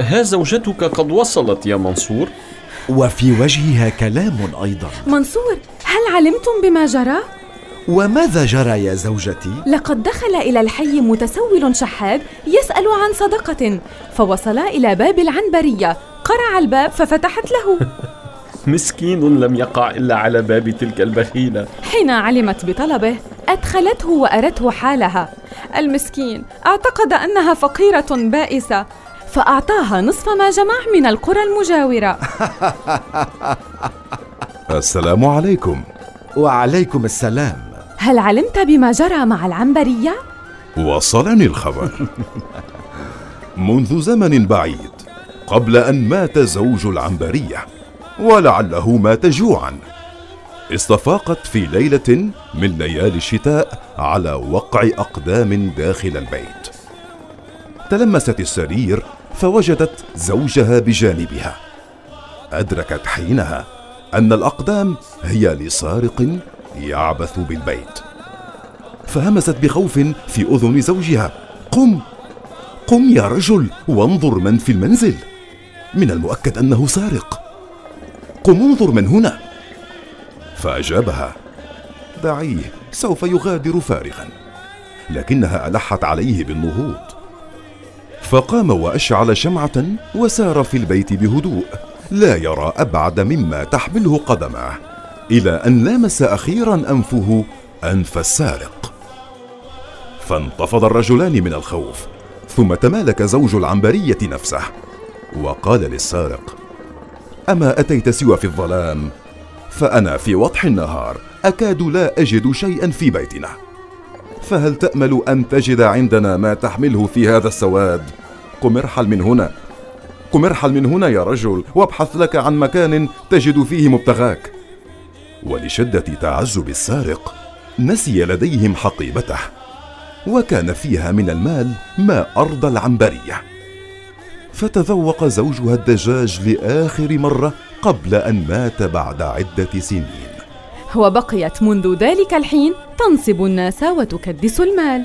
ها زوجتك قد وصلت يا منصور؟ وفي وجهها كلام أيضا. منصور هل علمتم بما جرى؟ وماذا جرى يا زوجتي؟ لقد دخل إلى الحي متسول شحاب يسأل عن صدقة فوصلا إلى باب العنبرية. قرع الباب ففتحت له. مسكين لم يقع إلا على باب تلك البخيلة. حين علمت بطلبه أدخلته وأرته حالها. المسكين أعتقد أنها فقيرة بائسة. فأعطاها نصف ما جمع من القرى المجاورة. السلام عليكم. وعليكم السلام. هل علمت بما جرى مع العنبرية؟ وصلني الخبر. منذ زمن بعيد قبل أن مات زوج العنبرية ولعله مات جوعا. استفاقت في ليلة من ليالي الشتاء على وقع أقدام داخل البيت. تلمست السرير فوجدت زوجها بجانبها. أدركت حينها أن الأقدام هي لسارق يعبث بالبيت. فهمست بخوف في أذن زوجها. قم قم يا رجل وانظر من في المنزل. من المؤكد أنه سارق. قم انظر من هنا. فأجابها دعيه سوف يغادر فارغا. لكنها ألحت عليه بالنهوض. فقام وأشعل شمعة وسار في البيت بهدوء لا يرى أبعد مما تحمله قدمه إلى أن لامس أخيرا أنفه أنف السارق. فانتفض الرجلان من الخوف ثم تمالك زوج العنبرية نفسه وقال للسارق أما أتيت سوى في الظلام فأنا في وضح النهار أكاد لا أجد شيئا في بيتنا فهل تأمل أن تجد عندنا ما تحمله في هذا السواد؟ قم ارحل من هنا. قم ارحل من هنا يا رجل وابحث لك عن مكان تجد فيه مبتغاك. ولشدة تعجب السارق نسي لديهم حقيبته وكان فيها من المال ما ارضى العنبرية. فتذوق زوجها الدجاج لآخر مرة قبل أن مات بعد عدة سنين. وبقيت منذ ذلك الحين تنصب الناس وتكدس المال.